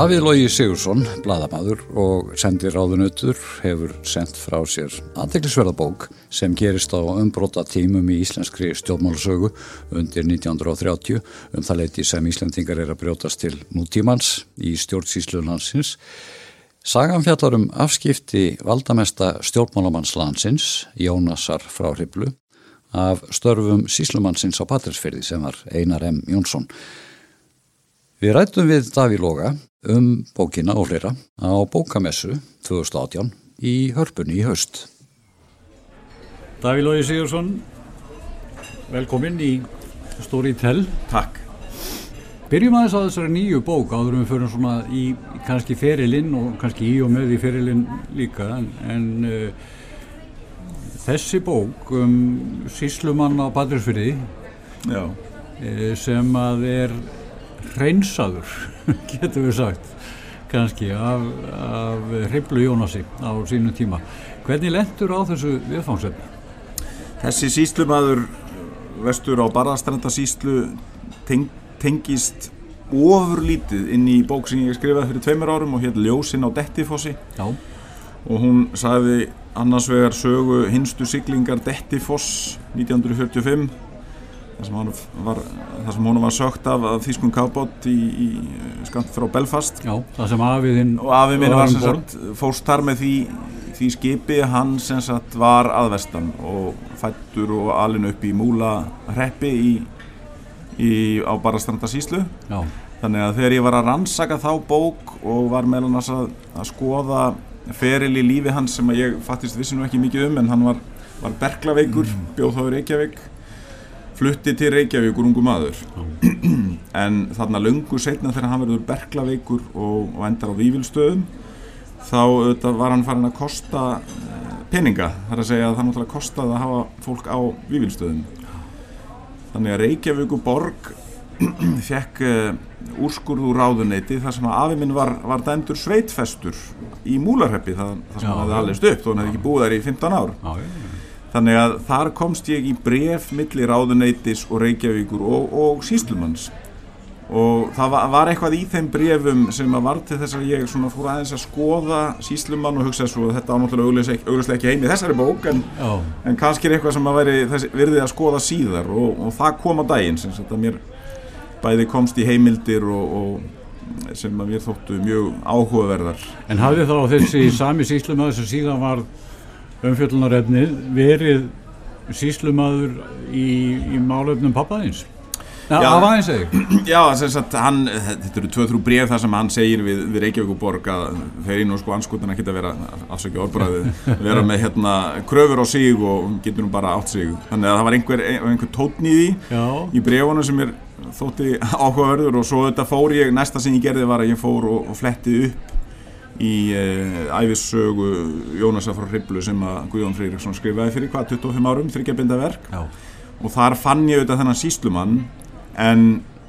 Davíð Lógi Sigursson, bladamadur og sendir ráðunötur hefur sendt frá sér aðteglisverðabók sem gerist á umbróta tímum í íslenskri stjórnmálusögu undir 1930 um það leiti sem Íslandingar er að brjótast til nútímans í stjórnsíslunansins. Sagan fjallar um afskipti valdamesta stjórnmálamannslandsins, Jónasar frá Hriblu, af störfum síslumannsins á Patrísferði sem var Einar M. Jónsson. Við rættum við Daví Loga um bókina og fleira á bókamessu 2018 í hörpunni í haust. Daví Logi Sigursson, velkomin í Storytel. Takk. Byrjum aðeins á þessari nýju bók áður um við förum svona í kannski ferilinn og kannski í og með í ferilinn líka en, en uh, þessi bók um síslumann á Badrisfyrði uh, sem að er hreinsaður, getur við sagt, kannski af, af Hriblu Jónasi á sínum tíma. Hvernig lendur á þessu viðfangsefni? Þessi síslumadur vestur á Barðastranda síslu teng, tengist ofurlítið inn í bók sem ég skrifaði fyrir tveimur árum og hér Ljósinn á Dettifossi Já. og hún sagði annars vegar sögu hinstu siglingar Dettifoss 1945 þar sem hún var, var sögt af, þýskun kábót í, í skant frá Belfast Já, það sem afiðinn og afið minn var sem sagt fórst þar með því, því skipi hann sem sagt var aðvestan og fættur og alin upp í múla hreppi í, í, á Barastranda síslu Já. þannig að þegar ég var að rannsaka þá bók og var meðlan að, að skoða feril í lífi hans sem ég fattist vissi nú ekki mikið um en hann var, var berglaveikur, mm. bjóð þá í Reykjavík flutti til Reykjavík úr ungu maður en þarna lungu setna þegar hann verður berglaveikur og, og endar á vývilstöðum þá var hann farin að kosta peninga, þar að segja að það náttúrulega kostaði að hafa fólk á vývilstöðum þannig að Reykjavíku borg fekk uh, úrskurð úr ráðuneyti þar sem að afi minn var, var dæmdur sveitfestur í múlarheppi þar, sem já, hann hefði allist upp þó hann hefði ekki búið þær í 15 ár. Já, já, Þannig að þar komst ég í bref millir ráðuneytis og Reykjavíkur og, og síslumanns og það var, var eitthvað í þeim brefum sem að var til þess að ég fór aðeins að skoða síslumann og hugsa svo að þetta ánáttúrulega auglustlega ekki heim í þessari bók en, oh. en kannski er eitthvað sem að veri þessi, verði að skoða síðar og, og það kom á daginn sem að mér bæði komst í heimildir og, og sem að mér þóttu mjög áhugaverðar. En hafið þá þessi sami síslumann sem síðan var umfjöldunarefnið verið síslumadur í, í málöfnum pappaðins? Já, af aðeins eða? Já, sagt, hann, þetta eru tvö-þrjú bref þar sem hann segir við, við Reykjavík og Borg að þeir einu sko anskutan að geta vera afsökja orðbræðið, vera með hérna kröfur á sig og getur nú bara átt sig þannig að það var einhver, einhver tótn í því Já. í brefunum sem er þótti áhugaverður og svo þetta fór ég næsta sem ég gerði var að ég fór og, og fletti upp í uh, æfissögu Jónasa frá Hriblu sem að Guðjón Freyriksson skrifaði fyrir hvað 25 árum, þryggjabindaverk og þar fann ég auðvitað þennan síslumann en,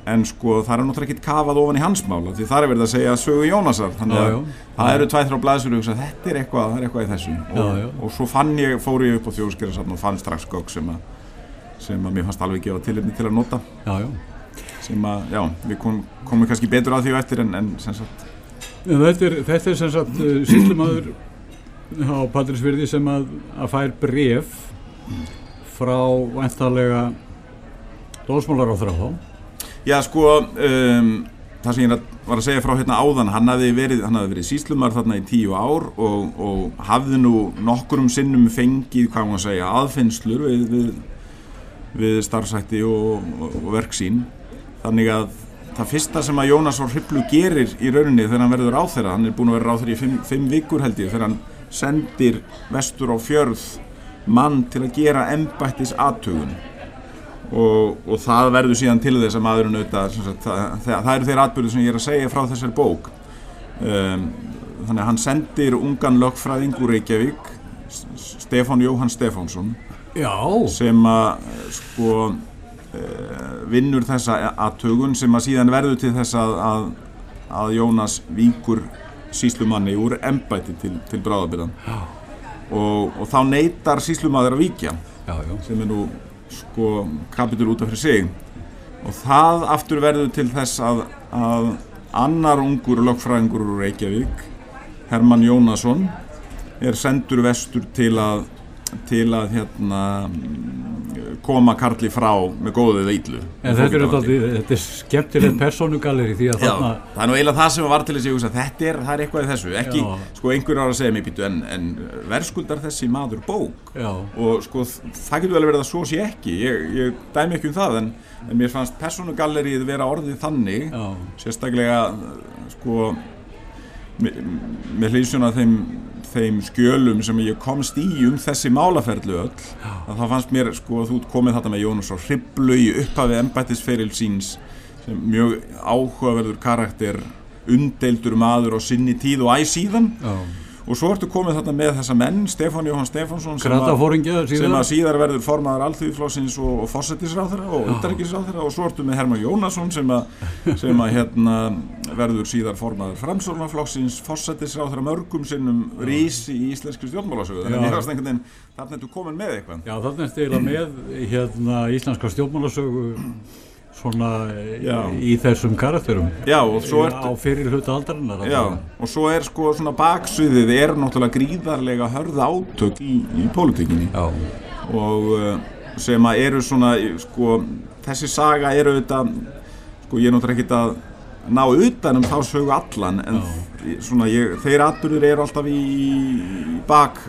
en sko það er náttúrulega ekki kafað ofan í hans mála því það er verið að segja sögu Jónasar þannig að já, já. það eru tvæð þrjá blæðsur og þetta er eitthvað, er eitthvað í þessum og, og svo fann ég, fór ég upp á þjóðskerarsafn og fann strax gogg sem að sem að mér fannst alveg gefa tilipni til að nota. Já, sem að, já, við kom, komum kannski betur að því og eftir en, en sem sagt Þetta er, þetta er sem sagt uh, síslumadur á Patrísfyrði sem að, að fær bref frá vantarlega dósmálar á þráð Já sko um, það sem ég var að segja frá hérna áðan hann hafði verið, verið síslumar þarna í tíu ár og, og hafði nú nokkurum sinnum fengið hvað maður segja aðfinnslur við, við, við starfsætti og, og, og verksín þannig að það fyrsta sem að Jónas Ór Hriblu gerir í rauninni þegar hann verður áþeira hann er búin að vera áþeira í fimm, fimm vikur held ég þegar hann sendir vestur á fjörð mann til að gera embættis aðtögun og, og það verður síðan til þess að maðurinn auðvitað það, það, það eru þeir atbyrðu sem ég er að segja frá þessar bók um, þannig að hann sendir ungan lögfræðing úr Reykjavík Stefán Jóhann Stefánsson Já. sem að sko vinnur þessa aðtögun sem að síðan verður til þess að, að, að Jónas víkur síslumanni úr embæti til, til bráðabyrðan og, og þá neytar síslumadur að víkja já, já. sem er nú sko kapitur út af fyrir sig. Og það aftur verður til þess að, að annar ungur lögfræðingur úr Reykjavík Herman Jónasson er sendur vestur til að til að hérna koma Karli frá með góðu eða íllu En þetta er, þetta, þetta er skemmtilegt personugalleri því að Já, þarna það er nú eiginlega það sem var til þess að þetta er, er eitthvað í þessu, ekki, Já. sko einhver ára að segja mér býtu en, en verðskuldar þessi maður bók? Já, og sko það getur vel verið að svo sé ekki. Ég, ég dæmi ekki um það en, en mér fannst personugallerið vera orðið þannig já, sérstaklega sko með, með hlýsjón að þeim, þeim skjölum sem ég komst í um þessi málaferðlu öll að það fannst mér sko að þú komið þetta með Jónas og hriblu í upphafi embættisferil síns sem mjög áhugaverður karakter undeildur maður á sinni tíð og æ síðan. Já og svo ertu komið þetta með þessa menn Stefán Jóhann Stefánsson sem sem að síðar verður formaður alþjóðflóksins og, fósettisráþara og utanríkisráþara og svo ertu með Herman Jónasson sem að, sem að hérna verður síðar formaður framsólnaflóksins fósettisráþara mörgum sinnum rísi í íslenski stjórnmálasögu. Þannig að þarna ertu komin með eitthvað. Já, þannig er stila með hérna íslenska stjórnmálasögu svona Já. í þessum karakterum. Já svo á fyrir hluta aldarinnar Já, og svo er sko svona baksviðið er náttúrulega gríðarlega hörða átök í, í pólitíkinni. Og uh, sem að eru svona sko, þessi saga eru auðvitað sko ég er náttúrulega ekkert að ná utan um þá sögu allan en svona ég, þeir atbyrður eru alltaf í, í bak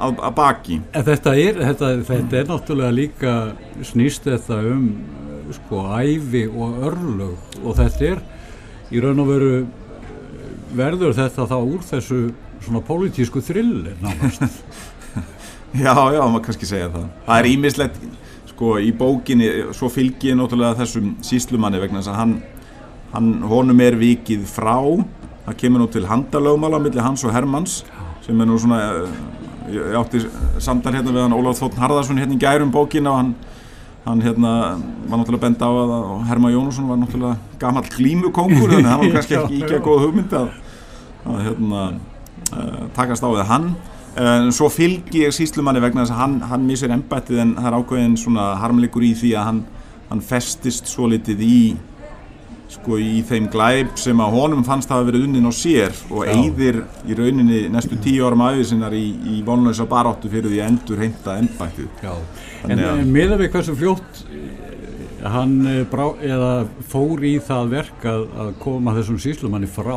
að, baki. Þetta er, þetta, þetta er náttúrulega líka snýst þetta um eh, sko æfi og örlög. Og þetta er í raun og veru verður þetta þá úr þessu svona pólitísku þrillir nánast. Já, já, maður kannski segja það. Það er ímislegt, sko, í bókinni svo fylgi ég náttúrulega þessum síslumanni vegna þess að hann, hann honum er vikið frá. Það kemur nú til handalögmála millir hans og Hermanns sem er nú svona eh, ég, átti samtal hérna við hann Ólaf Þóttn Harðarsson hérna í gærum bókina og hann hann hérna var náttúrulega bent á að og Herman Jónusson var náttúrulega gamall glímukongur þannig að hann var kannski ekki ekki að góða hugmynd að, að hérna uh, takast á við hann. En svo fylgi ég síslumanni vegna þess að hann, hann missir embættið en það er ákveðin svona harmleikur í því að hann, hann festist svo litið í sko í þeim glæp sem að honum fannst hafa verið unnin á sér og Já. eyðir í rauninni næstu tíu árum æfið sinnar í, í vonlösa baráttu fyrir því að endur heimta embættið Já. En, að- en miða við hversu fljótt eh, hann eh, brá, fór í það verk að, að koma þessum síslumanni frá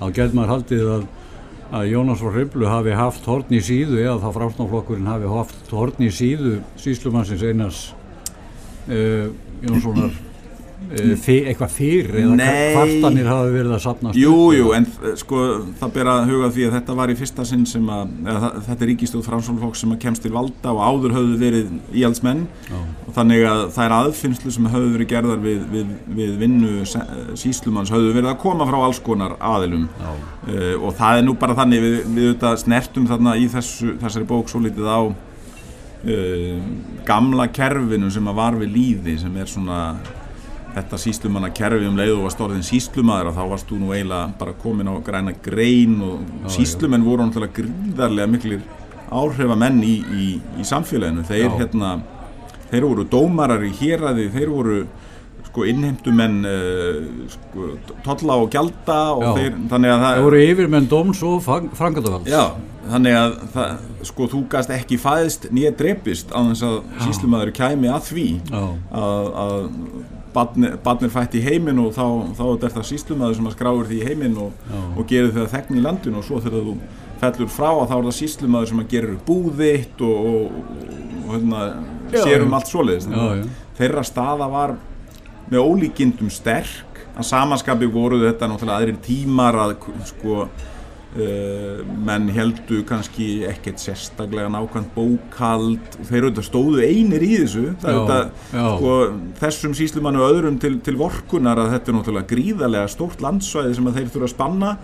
þá getur maður haldið að, að Jónas frá Hriblu hafi haft horn í síðu eða þá frástnáflokkurinn hafi haft horn í síðu síslumannsins einars uh, Jónssonar eitthvað fyrir eða Nei. kvartanir hafi verið að sapnast Jú, upp, jú, eða- en eh, sko það ber að huga því að þetta var í fyrsta sinn sem að, eða, þetta er ríkistóð framsólflokk sem að kemst til valda og áður höfðu verið íhaldsmenn. Og þannig að það er aðfinnslu sem höfðu verið gerðar við, við, við vinnu síslumanns höfðu verið að koma frá alls konar aðilum. Uh, og það er nú bara þannig við, við auðvitað snertum þarna í þessu, þessari bók svo litið á uh, gamla kerfinu sem að var við líði sem er svona þetta síslumanna kerfi um leið og varst orðin síslumaður og þá varst þú nú eiginlega bara komin á græna grein og síslumenn voru náttúrulega gríðarlega miklir áhrifamenn í, í, í samfélaginu. Þeir hérna þeir voru dómarar í héræði þeir voru sko innheimtumenn uh, sko, tolla og gjalda og þeir, þannig að það Það voru yfirmenn dóms og frangatavald Já, þannig að það, sko, þú gast ekki fæðist nýja drepist á þess að síslumadur kæmi að því að, að barnir, barnir fætt í heiminn og þá, þá er þetta síslumadur sem að skráir því í heiminn og, og gerir það þegn í landinu og svo þegar þú fellur frá að þá er það síslumadur sem að gerir búðitt og, og, og hérna, Já, sér um já. allt svoleiðis. Þeirra staða var með ólíkindum sterk. Að samanskapi voru þetta náttúrulega aðrir tímar að sko uh, menn heldu kannski ekkert sérstaklega nákvæmt bókald þeir auðvitað stóðu einir í þessu. Já, já. sko, þessum síslumannu öðrum til, til vorkunar að þetta er náttúrulega gríðarlega stórt landsvæði sem þeir þurfa að spanna.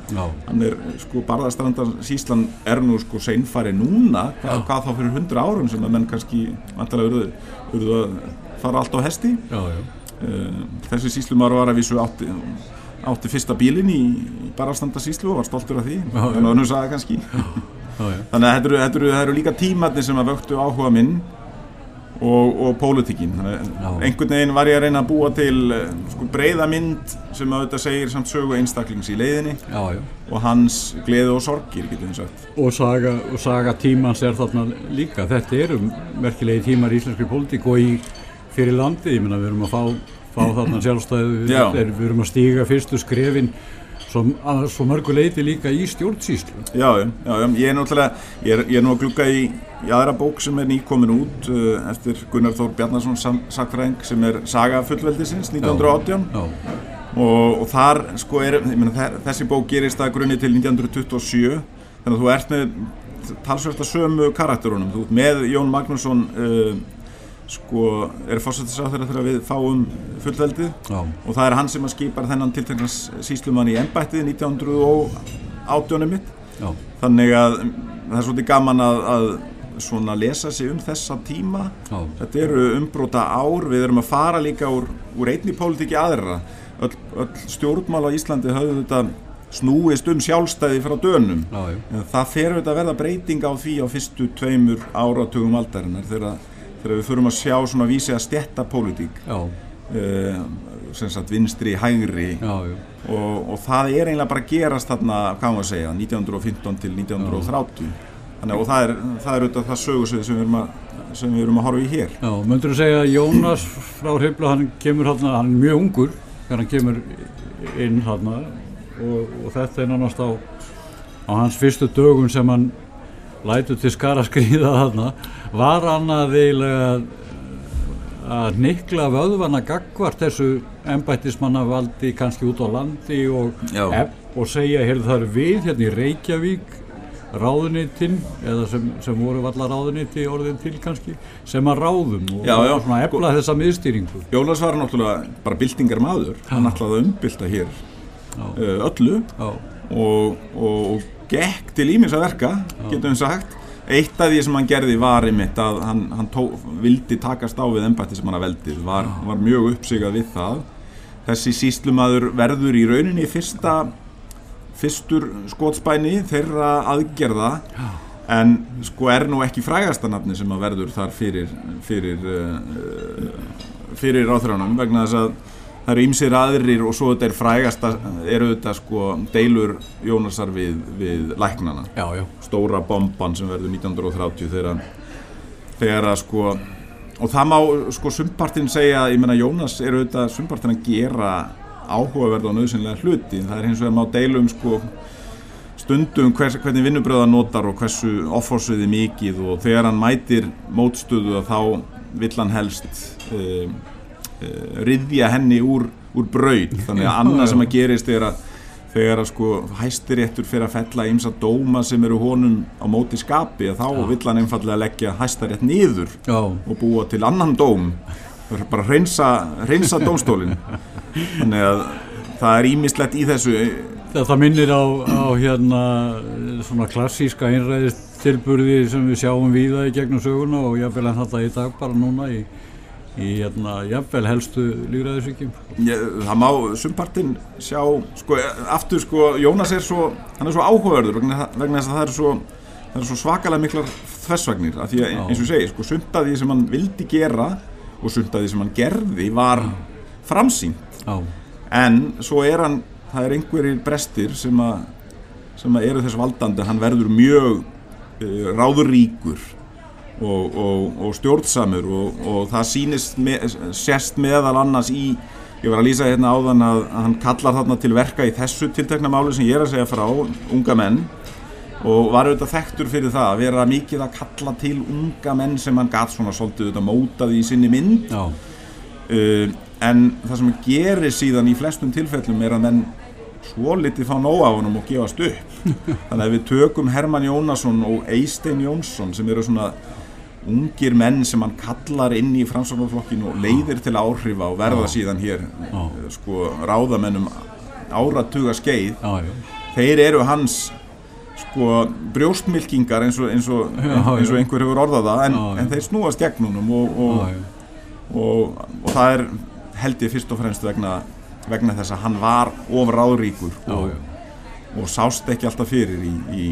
Er sko barðastrandar síslan er nú sko seinfari núna. Hvað, hvað þá fyrir hundra árum sem að menn kannski vantarlega urðu, urðu að fara allt á hesti. Já, já. Uh, þessi síslumar var að vísu átti, átti fyrsta bílinn í, í barastanda síslu og var stoltur af því. Að hann sagði kannski. Þannig að þetta eru, eru, líka tímatni sem að vöktu áhuga minn og, og pólitíkin. Einhvern veginn var ég að reyna að búa til eh, sko, breyða mynd sem auðvitað segir samt sögu einstaklings í leiðinni já, já. og hans gleði og sorgir og saga, og saga tímans er þarna líka. Þetta eru merkilegi tímar í íslenskri pólitík og í fyrir landi, ég menna við erum að fá, fá þarna sjálfstæðu, við, við erum að stíga fyrstu skrefin Svo, svo mörgu leiti líka í stjórnsýslu. Já, já, já, ég er náttúrulega, ég er, ég er nú að glukka í, í aðra bók sem er nýkomin út uh, eftir Gunnar Þór Bjarnarsson sakfræðing sem er Saga fullveldisins 1918 já, já. Og, og þar sko er, mena, þessi bók gerist að grunni til 1927 þannig að þú ert með talsversta sömu karakterunum, þú ert með Jón Magnússon uh, sko er fórsættisáþur þegar við fáum fullveldið? Já. og það er hann sem að skipar þennan tilteknans síslumann í ennbættið 1918 mitt. Já. þannig að það er svolítið gaman að, að svona lesa sig um þessa tíma. Já. þetta eru umbróta ár við erum að fara líka úr, úr einni pólitíki aðra. Öll, öll stjórnmál á Íslandi höfðu þetta snúist um sjálfstæði frá dönum. Það fer auðvitað að verða breyting á því á fyrstu tveimur áratugum aldarinnar þegar þegar við förum að sjá svona vísi að stetta pólitík uh, sem sagt vinstri, hægri. Já. Og, og það er eiginlega bara gerast þarna, hvað maður segja 1915 til 1930 Þannig, og það er, það er auðvitað það sögursvið sem sem við erum að horfa í hér. Já, möndur þú segja að Jónas frá Hribla hann kemur hann, hann er mjög ungur þegar hann kemur inn hann og, og þetta er náttúrulega á, á hans fyrstu dögum sem hann lætu til skara skrýða þarna var hann að eiginlega að nikla vöðvana gagvart þessu ennbættismanna valdi kannski út á landi og, og segja heyrðu það eru við hérna í Reykjavík ráðunitinn eða sem, sem voru valla ráðuniti orðin til kannski sem að ráðum og já, já, svona efla sko, þessa miðstýringu. Jólas var náttúrulega bara bildingar maður. Hann ætlaði að umbylta hér uh, öllu. Og, og, og gekk til ímins að verka, getum við sagt eitt af því sem hann gerði var einmitt að hann, hann tó, vildi takast á við ennbætti sem hann að veldið, var, var mjög uppsigað við það. Þessi síslumadur verður í rauninni fyrsta fyrstur skótspæni þeirra aðgerða en sko er nú ekki frægastanafni sem að verður þar fyrir fyrir, uh, fyrir áþránum vegna þess að það eru ímsir aðrir og svo þetta er frægast eru þetta sko deilur Jónasar við, við læknana já, já. stóra bomban sem verður 1930 þegar, þegar að sko og það má sko sumpartin segja ég menna Jónas eru þetta sumpartin að gera áhugaverð og nöðsynlega hluti það er hins vegar má deilum sko stundum hvers, hvernig vinnubröða notar og hversu offorsviði mikið og þegar hann mætir mótstöðu að þá vill hann helst um, riðja henni úr, úr braud þannig að annað sem að gerist er að þegar að sko hæstiréttur fyrir að fella ímsa dóma sem eru honum á móti skapi að þá Já. vill hann einfallega leggja hæstarétt niður Já. og búa til annan dóm bara reynsa, reynsa dómstólin þannig að það er ímislegt í þessu Það minnir á, á hérna svona klassíska einræðistilburði sem við sjáum víða í gegnum söguna og ég vil en þetta í dag bara núna í í hérna, jafnvel helstu líðræðisvíkjum Það má sumpartinn sjá sko, aftur sko, Jónas er svo hann er svo áhugaverður vegna, vegna þess að það er svo, er svo svakalega miklar þessvagnir, af því að eins og segi sko, sumt að því sem hann vildi gera og sumt að því sem hann gerði var framsýnt. En svo er hann, það er einhverjir brestir sem að, sem að eru þess valdandi, hann verður mjög uh, ráðuríkur og, og, og stjórnsamur og, og það sýnist með, sérst meðal annars í ég var að lýsa hérna áðan að, að hann kallar þarna til verka í þessu tiltekna máli sem ég er að segja frá, unga menn og var auðvitað þekktur fyrir það að vera mikið að kalla til unga menn sem hann gæt svona svolítið auðvitað mótaði í sinni mynd. Uh, en það sem gerir síðan í flestum tilfellum er að menn svo litið fá nóg af honum og gefast upp. Þannig að við tökum Herman Jónasson og Eistein Jónsson sem eru svona ungir menn sem hann kallar inn í framsvonarflokkinu og leiðir til áhrifa og verða síðan hér sko ráðamennum áratuga skeið þeir eru hans sko brjóstmilkingar eins og, eins og, eins og einhver hefur orðaða en, en þeir snúast gegnunum og, og, og það er held ég fyrst og fremst vegna, vegna þess að hann var ofráðríkur og sást ekki alltaf fyrir í, í,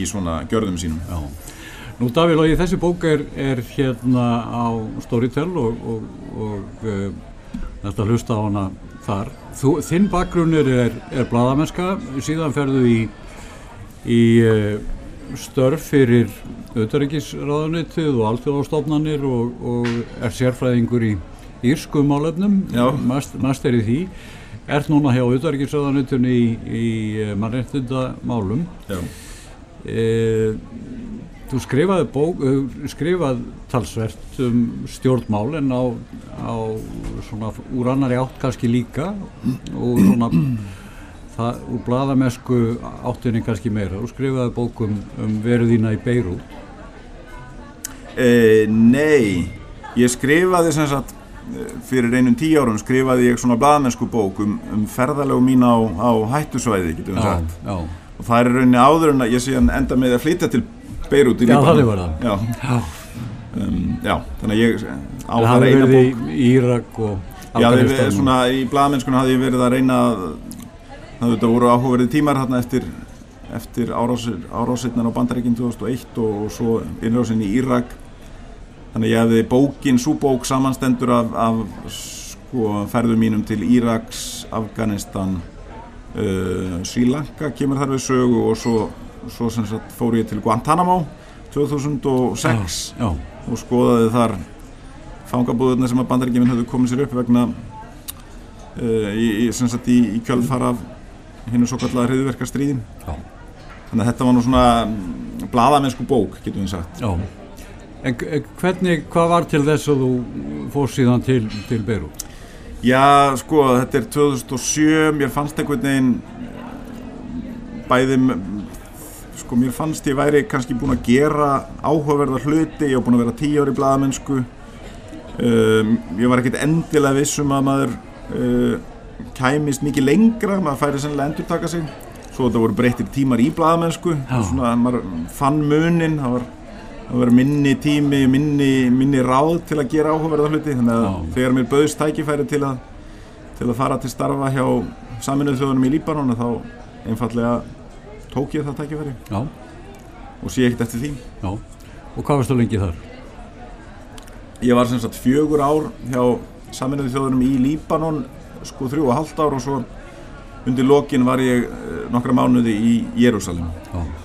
í svona gjörðum sínum. Já Nú Davíl og þessi bók er, er hérna á Storytel og, og, og uh, þetta hlusta á hana þar. Þú, þinn bakgrunnur er, er bladamennska, síðan ferðu í, í uh, störf fyrir auðvaríkisraðanitið og alþjóðastofnanir og, og er sérfræðingur í írskum álefnum, mest er í því. Ert núna hjá auðvaríkisraðanitunni í, í eh, mannreitindamálum. Já. E, Þú skrifaði bók, skrifað talsvert um stjórnmál en á, á svona úr annari átt kannski líka og svona það úr bladamesku áttinni kannski meira. Þú skrifaði bókum um veruðína í Beirut. Eh, nei, ég skrifaði sem sagt fyrir einum tíu árum skrifaði ég svona bladamesku bók um, um ferðalegu mín á, á hættusvæði, getum við sagt. Já. Og það er rauninni áður en að ég sé að enda með að flytja til Beirut í Líbanon. Já, þannig var það. Já. Um, já, þannig að ég á það, það reyna bók. Það hefði verið í Írak og. Já, það hefði svona í bladamennskuna hafði ég verið að reyna það þetta voru áhugaverið tímar hérna eftir, eftir árásirnar á bandaríkinn 2001 og, og svo innrásin í Írak. Þannig að ég hefði bókin, súbók samanstendur af, af sko, ferðum mínum til Íraks, Afganistan, uh, Sri Lanka kemur þar við sögu og svo svo sem sagt fór ég til Guantanamo 2006 já, já. og skoðaði þar fangabúðuna sem að bandaríkjuminn höfðu komið sér upp vegna uh, í, í, í kjölfar af hennu svo kallega hriðverkarstríðin þannig að þetta var nú svona mm, bladamennsku bók, getur við sagt. Já, en hvernig, hvað var til þess að þú fór síðan til, til Beirut? Já, sko, þetta er 2007 mér fannst einhvern veginn bæði sko mér fannst ég væri kannski búin að gera áhugaverða hluti, ég hef búin að vera tíu ári í bladamennsku um, ég var ekkert endilega vissum að maður uh, kæmist mikið lengra, maður færi sennilega endur taka sig. Svo þetta voru breyttir tímar í bladamennsku svona maður fann munin það var, það var minni tími minni, minni ráð til að gera áhugaverða hluti. Þannig að Já. þegar mér bauðst tækifæri til að, til að fara til starfa hjá saminuð þjóðunum í Líbanon þá einfallega tók ég það tækifæri? Já. og sé ekkert eftir því? Já. og hvað varst þú lengið þar? Ég var sem sagt fjögur ár hjá saminuði þjóðunum í Líbanon sko þrjú og halvt ár og svo undir lokin var ég eh, nokkra mánuði í Jérúsalem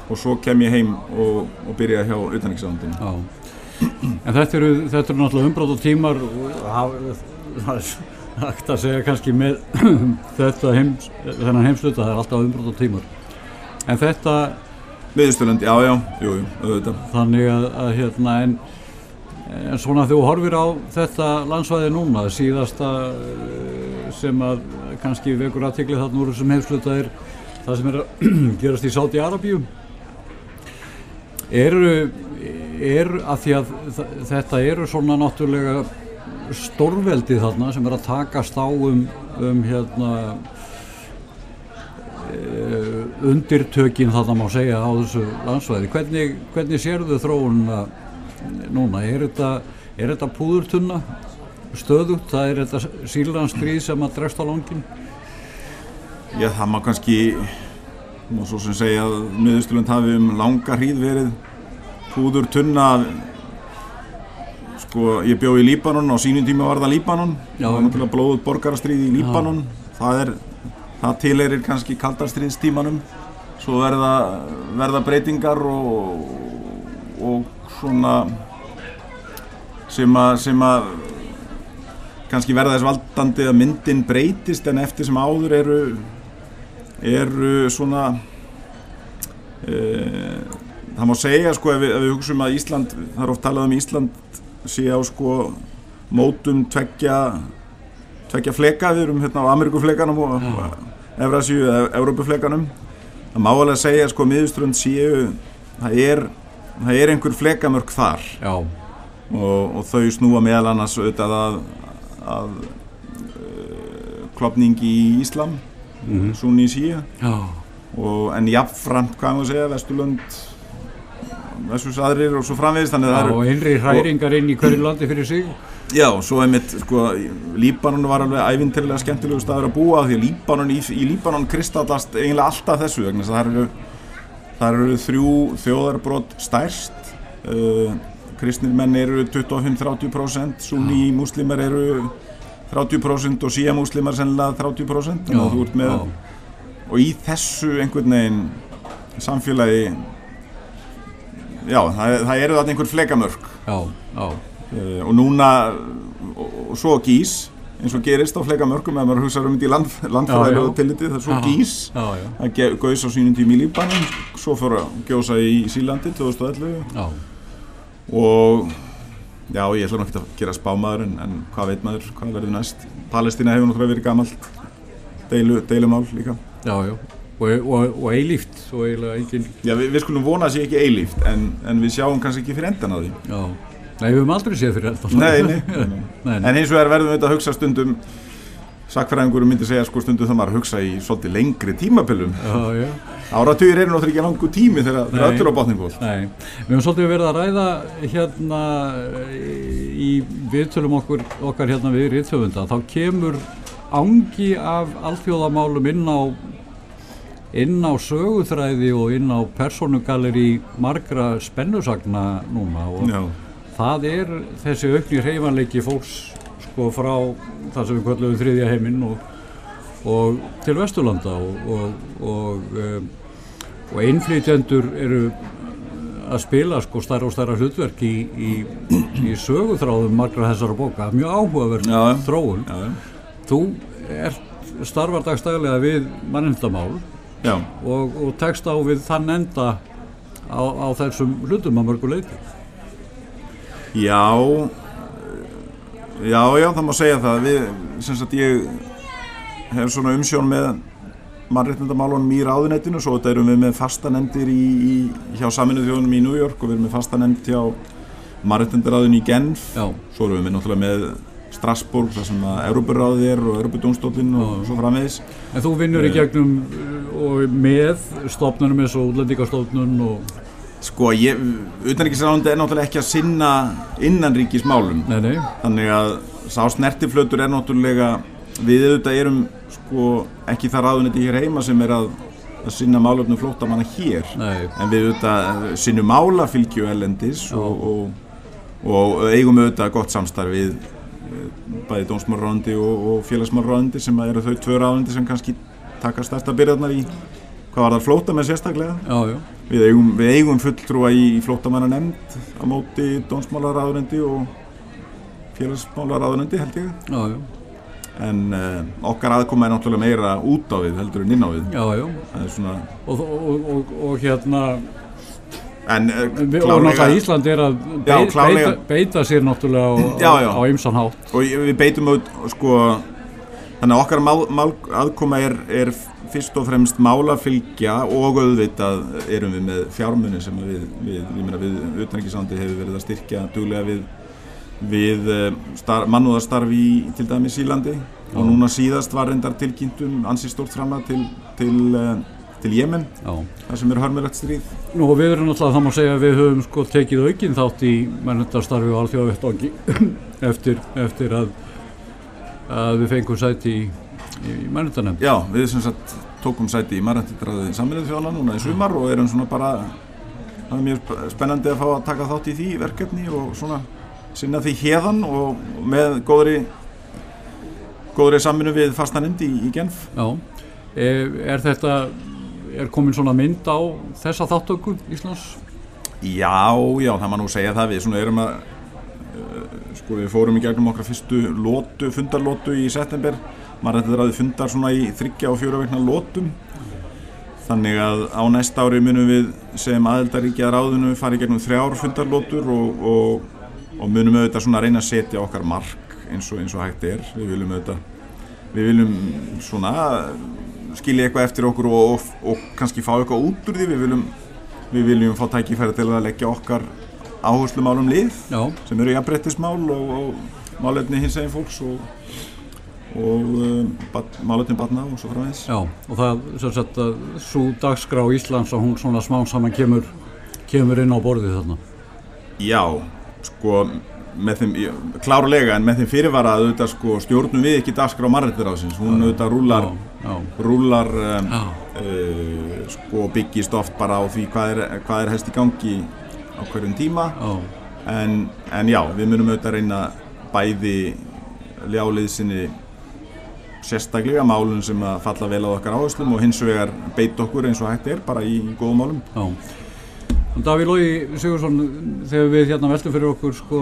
og svo kem ég heim og, og byrjaði hjá utanriksavandinu En þetta eru, þetta eru náttúrulega umbrátt og tímar það er hægt að segja kannski með þetta heims, þennan heimsluta það er alltaf umbrátt og tímar en þetta Miðusturland, já, já, jú, jú, auðvitað. Þannig að, að hérna, en, en svona þú horfir á þetta landsvæði núna, síðasta eh, sem að kannski vekur aðtikli þarna úr þessum heimsluta er það sem er að gerast í Sáti Arabíu eru er að því að þetta eru svona náttúrulega stórveldi þarna sem er að takast á um, um hérna undirtökin þarna má segja á þessu landsvæði. Hvernig, hvernig sérðu þróununa núna, er þetta, er þetta púðurtunna? Stöðut, það er þetta sílanstríð sem að drefst á langin Já, það má kannski má svo sem segja að miðusturlund hafi um langa hríð verið púðurtunna. Sko, ég bjó í Líbanon á sínum tíma var það Líbanon. Já, það var náttúrulega blóðut borgarastríð í Líbanon. Já. það er það tileirir kannski kaldarstríðstímanum svo verða, verða breytingar og, og svona sem að, sem að kannski verða þess valdandi að myndin breytist en eftir sem áður eru eru svona e, það má segja sko ef við, við hugsaum að Ísland það er oft talað um Ísland sé á sko mótum tveggja tveggja fleka við erum hérna á Amerikuflekanum og. Evrasíu eða Európuflekanum það má alveg segja sko miðuströnd séu það er, það er einhver flekamörk þar. Og, og þau snúa meðal annars auðvitað að, að uh, klopningi í Íslam mm -hmm. sunni í síu en jafnframt hvað maður segja Vesturlund Vesturlunds aðrir og svo framvegist og einri hræringar inn í hverju landi fyrir sig Já, svo er mitt, sko, Líbanon var alveg ævintilega skemmtilegu staður að búa því að Líbanon, í, í Líbanon kristallast eiginlega alltaf þessu vegna það eru, það eru þrjú þjóðarbrot stærst. Uh, kristnir menn eru 25-30% sunni muslimar eru 30% og síja muslimar sennilega 30% þannig að þú ert með já, og í þessu einhvern veginn samfélagi já, það, það eru þarna einhver flekamörk. Já, já, og núna og, og svo gís eins og gerist á flekamörkum ef maður hugsaður um þetta í land, Já, landfræðilegu já. tilliti það er svo gís. Það gaus á sínum tími í Líbanum svo fór að gjósa í Sílandi 2011 já, og já, ég ætla nokkið að gera spámaður en, en hvað veit maður, hvað verður næst? Palestína hefur náttúrulega verið gamalt deilu, deilumál líka. Já, já. Og, og, og eilíft og engin Já, við, við skulum vona að sé ekki eilíft en, en við sjáum kannski ekki fyrir endan á því nei, við höfum aldrei séð fyrir þetta Nei, nei, nei, nei. En eins og er verðum við að hugsa stundum Sakfræðingur myndi segja sko stundum það maður að hugsa í svolítið lengri tímapilum Áratugir eru náttúrulega ekki langu tími þegar það er Nei. öllu á botningból nei. Við höfum svolítið verið að ræða hérna í viðtölum okkur, okkar hérna við rithöfunda. Þá kemur ángi af alþjóðamálum inn á inn á söguþræði og inn á persónugalleri margra spennusagna núna og Já, það er þessi aukni hreyfanleiki fólks sko frá það sem við kvöldum þriðja heiminn og, og til Vesturlanda og, og, og, og innflytjendur eru að spila sko stærra og stærra hlutverk í, í, í söguþráðum margra þessara bóka, mjög áhugaverð Já. þróun. já, Þú ert starfar dagstæðlega við og, og tekst á við þann enda á, á þessum hlutum að mörgu leiti. Já Já, já, það má segja það. Við, sem sagt ég hef svona umsjón með mannréttindamálunum í ráðunettinu svo þetta erum við með fastanendir í, í, hjá saminuð þjóðunum í New York og við erum með fastanend hjá mannréttindaráðinu í Genf. Já, svo erum við náttúrulega með Strasbourg þar sem að Európuráðið er og Európudómstólinn og svo framvegis. En þú vinnur í gegnum uh, og með stofnunum eins og útlendingastofnun og, Sko, ég, utanríkisráðandi er náttúrulega ekki að sinna innanríkismálum. Nei, nei, þannig að sá snertiflötur er náttúrulega við auðvitað erum sko ekki það ráðunetti hér heima sem er að, að sinna málefnum flóttamanna hér. Nei, en við auðvitað sinnum málafylgju ellendis og, og, og eigum auðvitað gott samstarf við eh, bæði dómsmárráðandi og, og félagsmárráðandi sem eru þau tvö ráðandi sem kannski taka stærsta byrjarnar í hvað var það flóta með sérstaklega. Já, já, við eigum, við eigum fulltrúa í flóttamanna nefnd á móti dómsmálaráðunendi og félagsmálaráðunendi held ég já, já, en uh, okkar aðkoma er náttúrulega meira út á við heldur en inn á við já, já. það er svona Og, og, og, og hérna, en uh, við- og náttúrulega Ísland er að Já, beita, beita, beita sér náttúrulega á, Já, já. á, á ymsan hátt. og við beitum út sko þannig að okkar mál, mál, aðkoma er, er fyrst og fremst málafylgja og auðvitað erum við með fjármunni sem við, við, ég meina við utanríkisandi hefur verið að styrkja duglega við, við star, mannúðarstarf í til dæmis Ílandi og núna síðast var reyndar tilkynntum ansi stórt framlega til, til, eh, til Jemen, Já. það sem er hörmulegt stríð. Nú og við erum náttúrulega, það má segja að við höfum sko tekið aukinn þátt í mennundarstarfi og alþjóðavettangi eftir, eftir að, að við fengum sæti í, í mennundanemnd. Já, við sem sagt tókum sæti í Marrættitræði saminuð þjóðana núna í sumar og erum svona bara það er mjög sp- spennandi að fá að taka þátt í því verkefni og svona sinna því hérðan og með góðri góðri saminu við fastanemnd í, í Genf Já, er, er þetta, er komin svona mynd á þessa þáttöku Íslands? Já, já, það má nú segja það við svona erum að uh, sko við fórum í gegnum okkar fyrstu lótu, fundarlótu í september Marrættitræði fundar svona í þryggja og fjóra vegna lótum Þannig að á næsta ári munum við sem aðeldaríkja ráðinu fara í gegnum þrjár fundarlótur og, og, og munum auðvitað svona reyna að setja okkar mark eins og, eins og hægt er. Við viljum auðvitað, við viljum svona skilja eitthvað eftir okkur og, og, og kannski fá eitthvað út úr því. Við viljum, við viljum fá tækifæri til að leggja okkar áherslumálum lið Já, sem eru jafnbrettismál og, og málefni hins eginn fólks og, og um, bat, málefni batna og svo framvegis. já, og það, sem sagt, að svo dagskrá Íslands að hún svona smám saman kemur, kemur inn á borðið þarna. Já, sko með þeim, klárlega en með þeim fyrirvara að auðvitað sko stjórnum við ekki dagskrá marrættir hún auðvitað rúlar, Já, já, rúlar um, uh, sko byggist oft bara á því hvað er, hvað er helst í gangi á hverjum tíma. Já, en, en já, við munum auðvitað reyna bæði ljáliðsinni sérstaklega málun sem að falla vel á okkar áherslum og hins vegar beit okkur eins og hægt er bara í, góðum málum já. Davíð Lógi Sigursson, þegar við hérna veltum fyrir okkur sko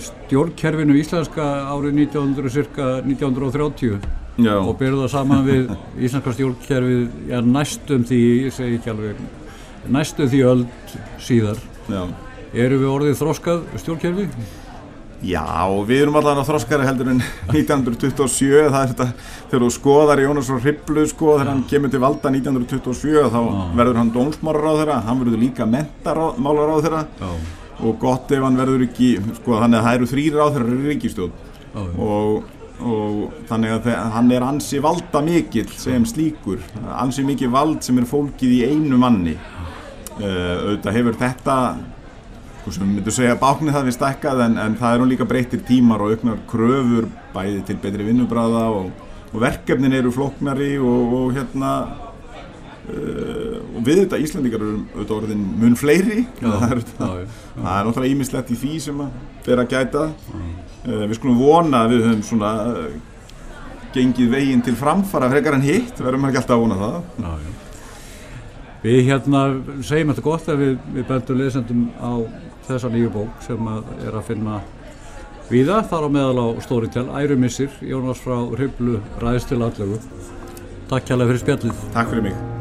stjórnkerfinu íslenska árið 1900, cirka 1930 Já, og byrjuð það saman við íslenska stjórnkerfið, já næstum því, ég segi ekki alveg, næstum því öll síðar. já Eru við orðið þroskað stjórnkerfi? Já, við erum allavega þroskari heldur en 1927, það er þetta, þegar þú skoðar Jónas frá Hriblu sko, þegar hann kemur til valda 1927, þá verður hann dómsmálar á þeirra, hann verður líka mentamálar á þeirra Já, og gott ef hann verður ekki, sko, þannig að það eru þrýr á þeirra ríkistjón já, já. og, og þannig að hann er ansi valda mikill sem slíkur, ansi mikið vald sem er fólkið í einu manni. Uh, auðvitað hefur þetta sem við myndum segja báknið það við stækkað en, en það er hún líka breyttir tímar og auknar kröfur bæði til betri vinnubráða og, og verkefnin eru flóknari og, og hérna uh, og við þetta Íslandingar eru auðvitað orðin mun fleiri. Já, það er, það, það er náttúrulega ímislegt í því sem að vera að gæta. Uh, við skulum vona að við höfum svona uh, gengið veginn til framfara frekar en hitt, verðum ekki alltaf að vona það? Já, já. Við hérna segjum þetta gott að við, við bendum lesendum á þessa nýju bók sem að er að finna víða, þar á meðal á Storytel, Ærumissir, Jónas frá Hriblu, ræðist til allegu. Takk kjærlega fyrir spjallið. Takk fyrir mig